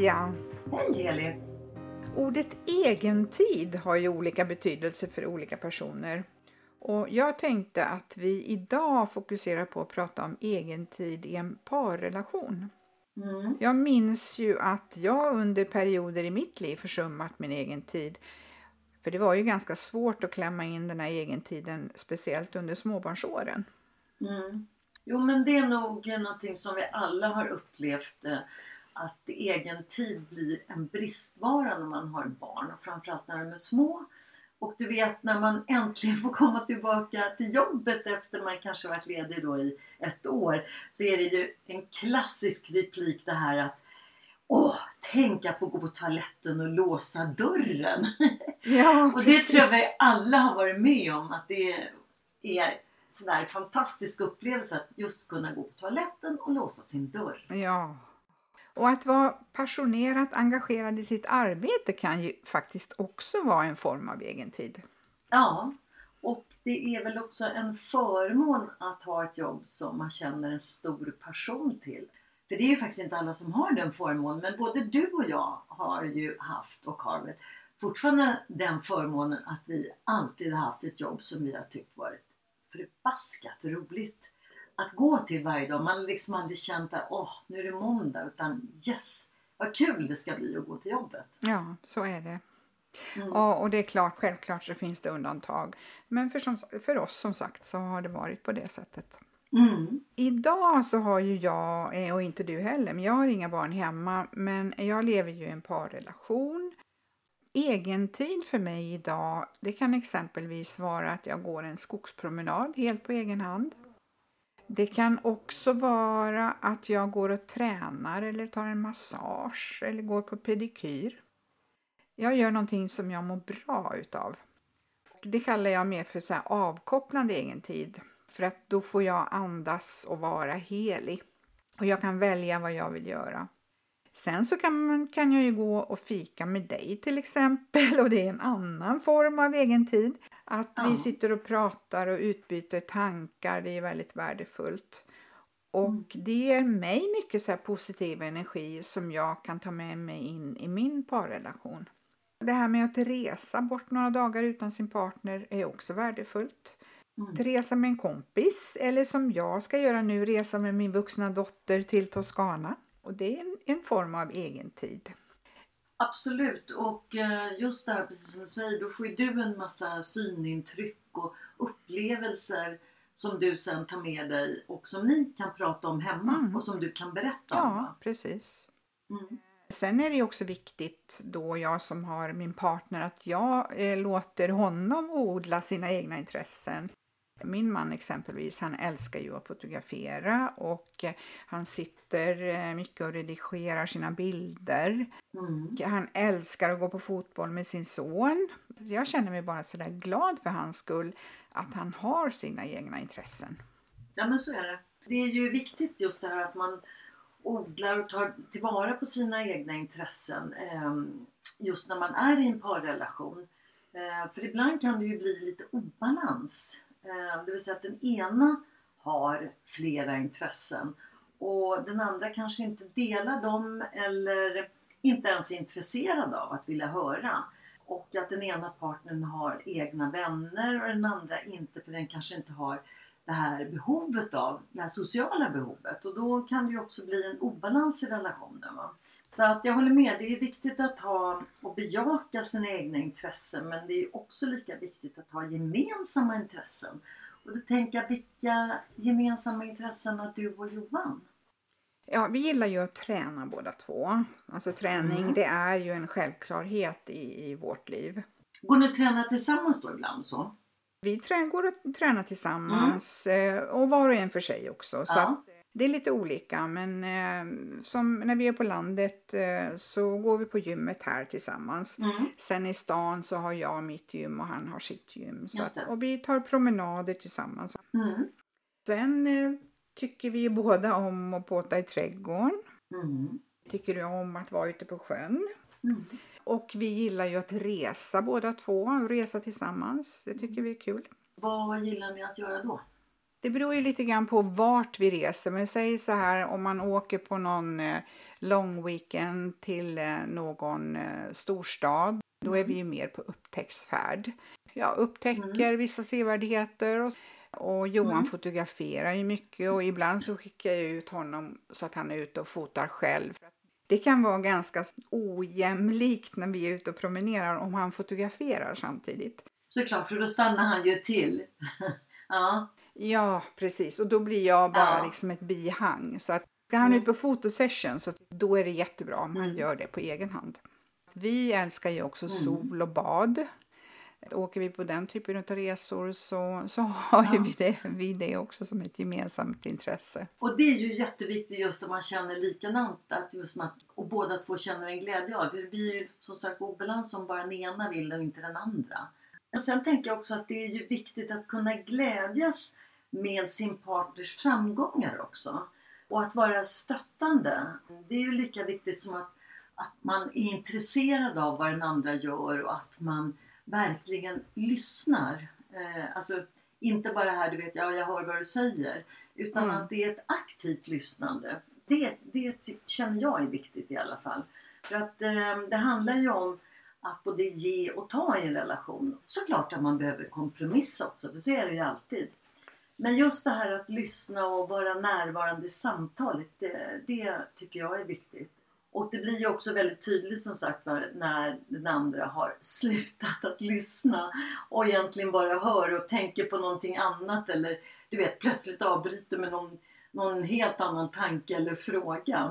Pia! Hej Elin! Ordet egentid har ju olika betydelse för olika personer. Och jag tänkte att vi idag fokuserar på att prata om egentid i en parrelation. Mm. Jag minns ju att jag under perioder i mitt liv försummat min egen tid. För det var ju ganska svårt att klämma in den här egentiden, speciellt under småbarnsåren. Mm. Jo men det är nog någonting som vi alla har upplevt eh, att egen tid blir en bristvara när man har barn och framförallt när de är små. Och du vet när man äntligen får komma tillbaka till jobbet efter man kanske varit ledig då i ett år så är det ju en klassisk replik det här att Åh, tänk att få gå på toaletten och låsa dörren! Ja, och det tror jag vi alla har varit med om att det är sådär fantastisk upplevelse att just kunna gå på toaletten och låsa sin dörr. Ja. Och att vara passionerat engagerad i sitt arbete kan ju faktiskt också vara en form av egentid. Ja, och det är väl också en förmån att ha ett jobb som man känner en stor passion till. För det är ju faktiskt inte alla som har den förmånen, men både du och jag har ju haft och har väl fortfarande den förmånen att vi alltid har haft ett jobb som vi har tyckt varit förbaskat roligt att gå till varje dag. Man har liksom aldrig känt att åh, nu är det måndag, utan yes, vad kul det ska bli att gå till jobbet. Ja, så är det. Mm. Ja, och det är klart, självklart så finns det undantag. Men för, som, för oss som sagt så har det varit på det sättet. Mm. Idag så har ju jag, eh, och inte du heller, men jag har inga barn hemma, men jag lever ju i en parrelation. Egentid för mig idag, det kan exempelvis vara att jag går en skogspromenad helt på egen hand. Det kan också vara att jag går och tränar eller tar en massage eller går på pedikyr. Jag gör någonting som jag mår bra utav. Det kallar jag mer för så här avkopplande egentid. För att då får jag andas och vara helig. Och jag kan välja vad jag vill göra. Sen så kan, man, kan jag ju gå och fika med dig till exempel och det är en annan form av egen tid. Att Ja. vi sitter och pratar och utbyter tankar, det är väldigt värdefullt. Och Mm. det ger mig mycket så här positiv energi som jag kan ta med mig in i min parrelation. Det här med att resa bort några dagar utan sin partner är också värdefullt. Mm. Att resa med en kompis eller som jag ska göra nu, resa med min vuxna dotter till Toscana. Och det är en, en form av egen tid. Absolut och eh, just det här precis som du säger, då får ju du en massa synintryck och upplevelser som du sen tar med dig och som ni kan prata om hemma Mm. och som du kan berätta om. Ja, precis. Mm. Sen är det också viktigt då jag som har min partner att jag eh, låter honom odla sina egna intressen. Min man exempelvis, han älskar ju att fotografera och eh, han sitter eh, mycket och redigerar sina bilder. Mm. Han älskar att gå på fotboll med sin son. Jag känner mig bara sådär glad för hans skull att han har sina egna intressen. Ja men så är det. Det är ju viktigt just det här att man odlar och tar tillvara på sina egna intressen eh, just när man är i en parrelation. Eh, för ibland kan det ju bli lite obalans. Eh, det vill säga att den ena har flera intressen och den andra kanske inte delar dem eller inte ens är intresserad av att vilja höra. och att den ena partnern har egna vänner och den andra inte för den kanske inte har det här behovet av, det här sociala behovet och då kan det ju också bli en obalans i relationen. Va? Så att jag håller med, det är viktigt att ha och bejaka sina egna intressen men det är också lika viktigt att ha gemensamma intressen. Och då tänker jag, vilka gemensamma intressen har du och Johan? Ja, vi gillar ju att träna båda två. Alltså träning, Mm. det är ju en självklarhet i, i vårt liv. Går ni och tränar tillsammans då ibland så? Vi trä, går och tränar tillsammans eh, och var och en för sig också. Så Ja. Det är lite olika men eh, som när vi är på landet eh, så går vi på gymmet här tillsammans. Mm. Sen i stan så har jag mitt gym och han har sitt gym. Så att, och vi tar promenader tillsammans. Mm. Sen eh, tycker vi båda om att båta i trädgården. Mm. Tycker om att vara ute på sjön. Mm. Och vi gillar ju att resa båda två, resa tillsammans. Det tycker vi är kul. Vad gillar ni att göra då? Det beror ju lite grann på vart vi reser. Men säg så här om man åker på någon eh, long weekend till eh, någon eh, storstad. Då är vi ju mer på upptäcktsfärd. Jag upptäcker vissa sevärdheter och, och Johan Mm. fotograferar ju mycket och ibland så skickar jag ut honom så att han är ute och fotar själv. Det kan vara ganska ojämlikt när vi är ute och promenerar om han fotograferar samtidigt. Såklart, för då stannar han ju till. ja. Ja, precis. Och då blir jag bara Ja. liksom ett bihang. Så att ska han Mm. ut på fotosession så då är det jättebra om han Mm. gör det på egen hand. Vi älskar ju också Mm. sol och bad. Åker vi på den typen av resor så, så har ju Ja. vi, det, vi det också som ett gemensamt intresse. Och det är ju jätteviktigt just om man känner likadant att just att, och båda två känner en glädje av. Det blir ju som sagt obalans om bara den ena vill och inte den andra. Men sen tänker jag också att det är ju viktigt att kunna glädjas med sin partners framgångar också. Och att vara stöttande. Det är ju lika viktigt som att, att man är intresserad av vad den andra gör och att man verkligen lyssnar. Eh, alltså inte bara här, du vet, ja, jag hör vad du säger. Utan Mm. att det är ett aktivt lyssnande. Det, det känner jag är viktigt i alla fall. För att eh, det handlar ju om att både ge och ta i en relation. Såklart att man behöver kompromissa också, för så är det ju alltid. Men just det här att lyssna och vara närvarande i samtalet, det, det tycker jag är viktigt. Och det blir ju också väldigt tydligt som sagt när, när den andra har slutat att lyssna och egentligen bara hör och tänker på någonting annat eller du vet plötsligt avbryter med någon, någon helt annan tanke eller fråga.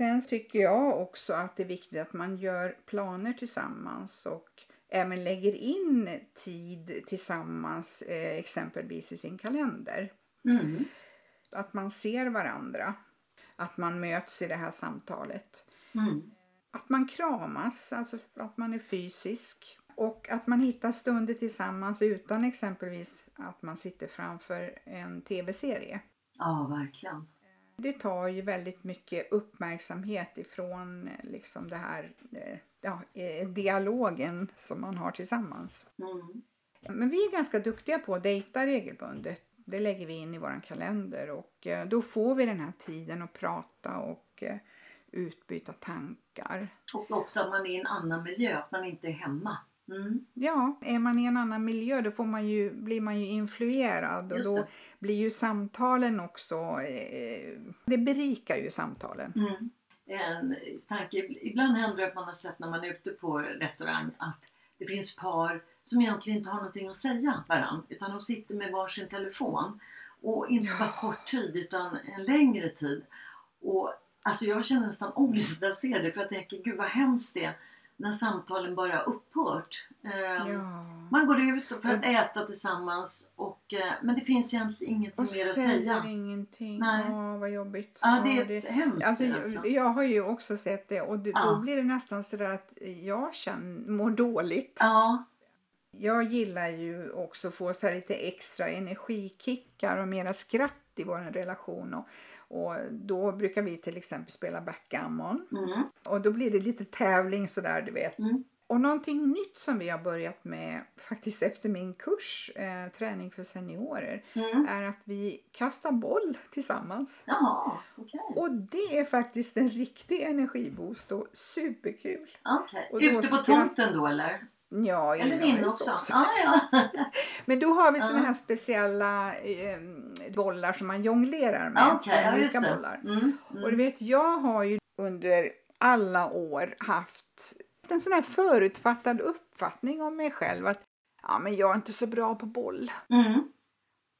Sen tycker jag också att det är viktigt att man gör planer tillsammans och även lägger in tid tillsammans, eh, exempelvis i sin kalender. Mm. Att man ser varandra, att man möts i det här samtalet. Mm. Att man kramas, alltså att man är fysisk. Och att man hittar stunder tillsammans utan exempelvis att man sitter framför en tv-serie. Ja, verkligen. Det tar ju väldigt mycket uppmärksamhet ifrån eh, liksom det här eh, ja, eh, dialogen som man har tillsammans. Mm. Men vi är ganska duktiga på att dejta regelbundet. Det lägger vi in i vår kalender och då får vi den här tiden att prata och utbyta tankar. Och också att man är i en annan miljö, att man inte är hemma. Mm. Ja, är man i en annan miljö då får man ju, blir man ju influerad och då blir ju samtalen också, eh, det berikar ju samtalen. Mm. En tanke, ibland händer det att man har sett när man är ute på restaurang att det finns par som egentligen inte har någonting att säga varandra utan de sitter med varsin telefon. Och inte bara kort tid utan en längre tid. Och alltså jag känner nästan ångest när jag ser det för jag tänker gud vad hemskt det är när samtalen bara har upphört. Ehm, Ja. Man går ut för att äta tillsammans och, eh, men det finns egentligen inget mer att säga. ingenting. Nej. Åh, vad jobbigt. Ja, det är hemskt. Alltså, alltså. jag, jag har ju också sett det och det, Ja. då blir det nästan sådär att jag känner, mår dåligt. Ja, Jag gillar ju också att få så lite extra energikickar och mera skratt i vår relation. Och, och då brukar vi till exempel spela backgammon. mm, Och då blir det lite tävling sådär du vet. Mm. Och någonting nytt som vi har börjat med faktiskt efter min kurs, eh, träning för seniorer, mm. är att vi kastar boll tillsammans. Jaha, okej. Och det är faktiskt en riktig energiboost och superkul. Och då Ute på tomten då eller? Ja, Eller inne inomhus också? Ah, ja. Men då har vi såna här speciella eh, bollar som man jonglerar med. Ah, Okej, ja, just bollar. Mm, mm. Och du vet, jag har ju under alla år haft en sån här förutfattad uppfattning om mig själv att ja, men jag är inte så bra på boll. Mm.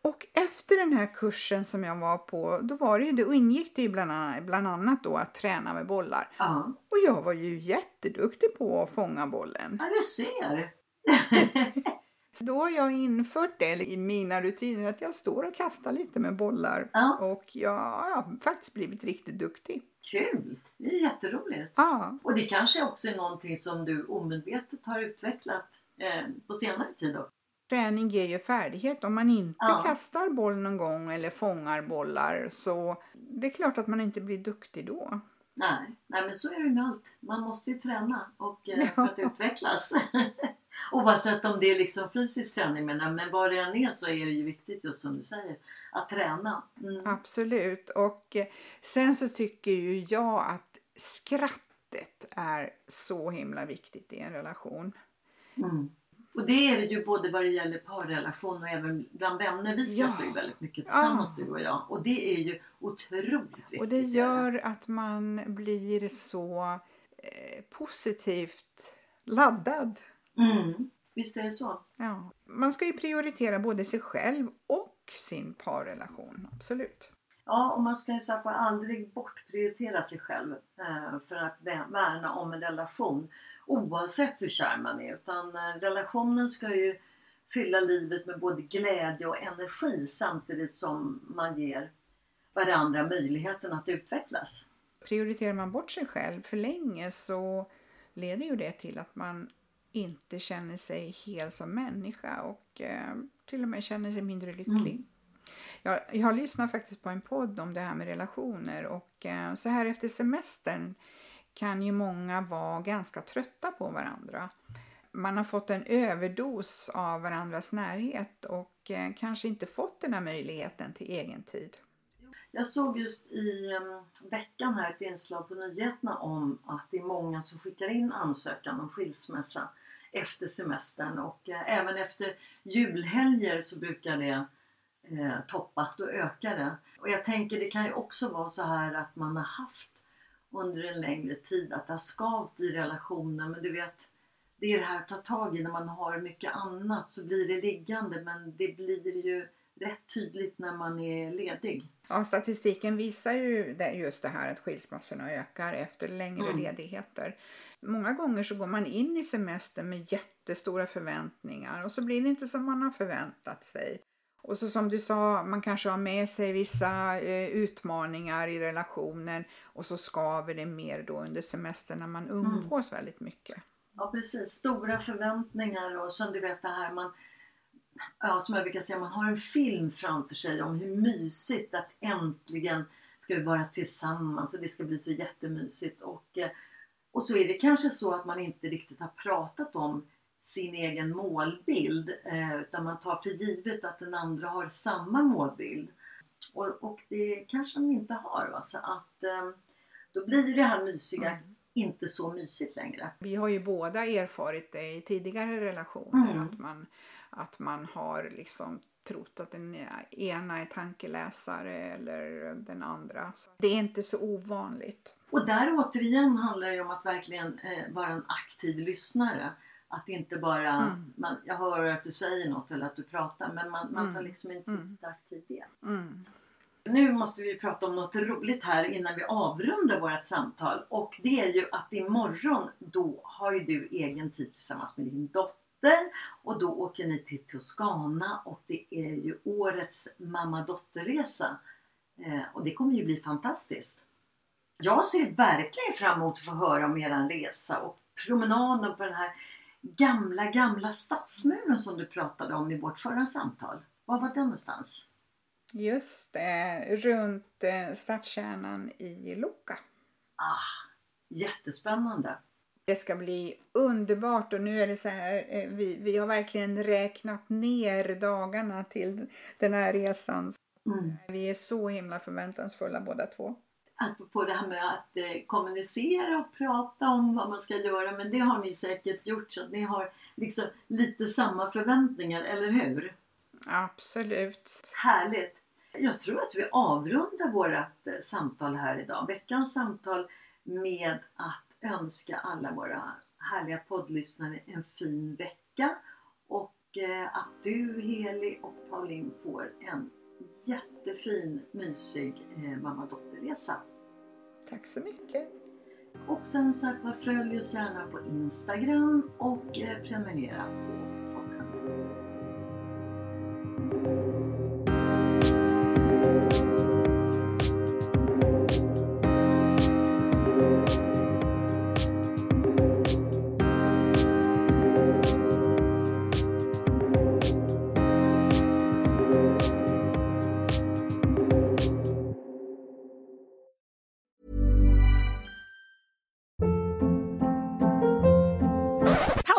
Och efter den här kursen som jag var på, då var det ju, då ingick det ju bland annat, bland annat då att träna med bollar. Ja, Och jag var ju jätteduktig på att fånga bollen. ja du ser. Då har jag infört det i mina rutiner att jag står och kastar lite med bollar. Ja. Och jag har faktiskt blivit riktigt duktig. Kul! Det är jätteroligt. Ja, Och det kanske också är någonting som du omedvetet har utvecklat eh, på senare tid också. träning ger ju färdighet. Om man inte Ja. kastar boll någon gång eller fångar bollar så det är klart att man inte blir duktig då. Nej, nej men så är det med allt. Man måste ju träna och, eh, för att utvecklas. Oavsett om det är liksom fysisk träning men, men vad det än är så är det ju viktigt just som du säger att träna. Mm. Absolut. Och eh, sen så tycker ju jag att skrattet är så himla viktigt i en relation. Mm. Och det är det ju både vad det gäller parrelation och även bland vänner. Vi skrattar Ja. ju väldigt mycket tillsammans Ja. du och jag. Och det är ju otroligt viktigt. Och det gör att man blir så eh, positivt laddad. Mm. Visst är det så. Ja. Man ska ju prioritera både sig själv och sin parrelation. Absolut. Ja, och man ska ju här aldrig bortprioritera sig själv eh, för att vä- värna om en relation. Oavsett hur kär man är. Utan eh, relationen ska ju fylla livet med både glädje och energi samtidigt som man ger varandra möjligheten att utvecklas. Prioriterar man bort sig själv för länge så leder ju det till att man inte känner sig hel som människa och eh, till och med känner sig mindre lycklig. Mm. Jag, jag har lyssnat faktiskt på en podd om det här med relationer och eh, så här efter semestern kan ju många vara ganska trötta på varandra. Man har fått en överdos av varandras närhet och eh, kanske inte fått den här möjligheten till egen tid. Jag såg just i veckan här ett inslag på nyheterna om att det är många som skickar in ansökan om skilsmässa efter semestern. Och eh, även efter julhelger så brukar det eh, toppa, då ökar det. Och jag tänker det kan ju också vara så här att man har haft under en längre tid att det har skavt i relationen. Men du vet det är det här att ta tag i när man har mycket annat så blir det liggande. Men det blir ju rätt tydligt när man är ledig. Ja, statistiken visar ju just det här att skilsmässorna ökar efter längre Mm. ledigheter. Många gånger så går man in i semestern med jättestora förväntningar och så blir det inte som man har förväntat sig. Och så som du sa, man kanske har med sig vissa eh, utmaningar i relationen och så skaver det mer då under semestern när man umgås väldigt mycket. Ja precis, stora förväntningar och sen du vet det här man Ja, som jag brukar säga, man har en film framför sig om hur mysigt att äntligen ska vi vara tillsammans och det ska bli så jättemysigt. Och, eh, och så är det kanske så att man inte riktigt har pratat om sin egen målbild eh, utan man tar för givet att den andra har samma målbild. Och, och det kanske de inte har. Va? Så att eh, då blir det här mysiga mm. inte så mysigt längre. Vi har ju båda erfarit det i tidigare relationer mm. att, man, att man har liksom trott att den ena är tankeläsare eller den andra. Det är inte så ovanligt. Och där återigen handlar det om att verkligen eh, vara en aktiv lyssnare. Att inte bara, mm. man, jag hör att du säger något eller att du pratar men man, man tar mm. liksom inte mm. aktiv del. Mm. Nu måste vi prata om något roligt här innan vi avrundar vårt samtal och det är ju att imorgon då har ju du egen tid tillsammans med din dotter och då åker ni till Toscana och det är ju årets mamma-dotterresa eh, och det kommer ju bli fantastiskt. Jag ser verkligen fram emot att få höra om eran resa och promenaden på den här gamla, gamla stadsmuren som du pratade om i vårt förra samtal. Var var den någonstans? Just det, runt eh, stadskärnan i Lucca. Ah, jättespännande. Det ska bli underbart och nu är det så här, eh, vi, vi har verkligen räknat ner dagarna till den här resan. Mm. Vi är så himla förväntansfulla båda två apropå det här med att eh, kommunicera och prata om vad man ska göra men det har ni säkert gjort så att ni har liksom lite samma förväntningar, eller hur? Absolut. Härligt! Jag tror att vi avrundar vårt eh, samtal här idag, veckans samtal med att önska alla våra härliga poddlyssnare en fin vecka och eh, att du Heli och Pauline får en jättefin, mysig eh, mamma-dotterresa. Tack så mycket! Och sen sagt följ oss gärna på Instagram och eh, prenumerera på